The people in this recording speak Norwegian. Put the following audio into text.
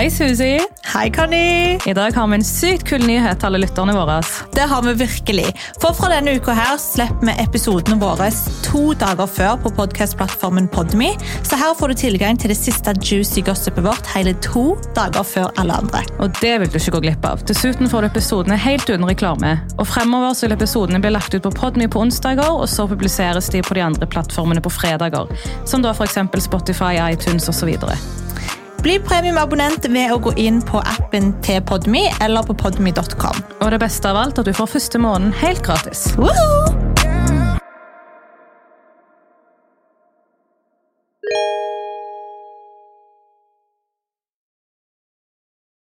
Hei, Susi. Hei, Conny. I dag har vi en sykt kul nyhet til alle lytterne våre. Det har vi virkelig. For fra denne uka her slipper vi episodene våre to dager før på podcastplattformen Podme, så her får du tilgang til det siste juicy gossipet vårt hele to dager før alle andre. Og det vil du ikke gå glipp av. Dessuten får du episodene helt uten reklame. Og fremover så vil episodene bli lagt ut på Podme på onsdager, og så publiseres de på de andre plattformene på fredager. Som da f.eks. Spotify, iTunes osv. Bli premiumabonnent ved å gå inn på appen til Podme eller på podme.com. Og det beste av alt, at du får første måneden helt gratis. Woohoo!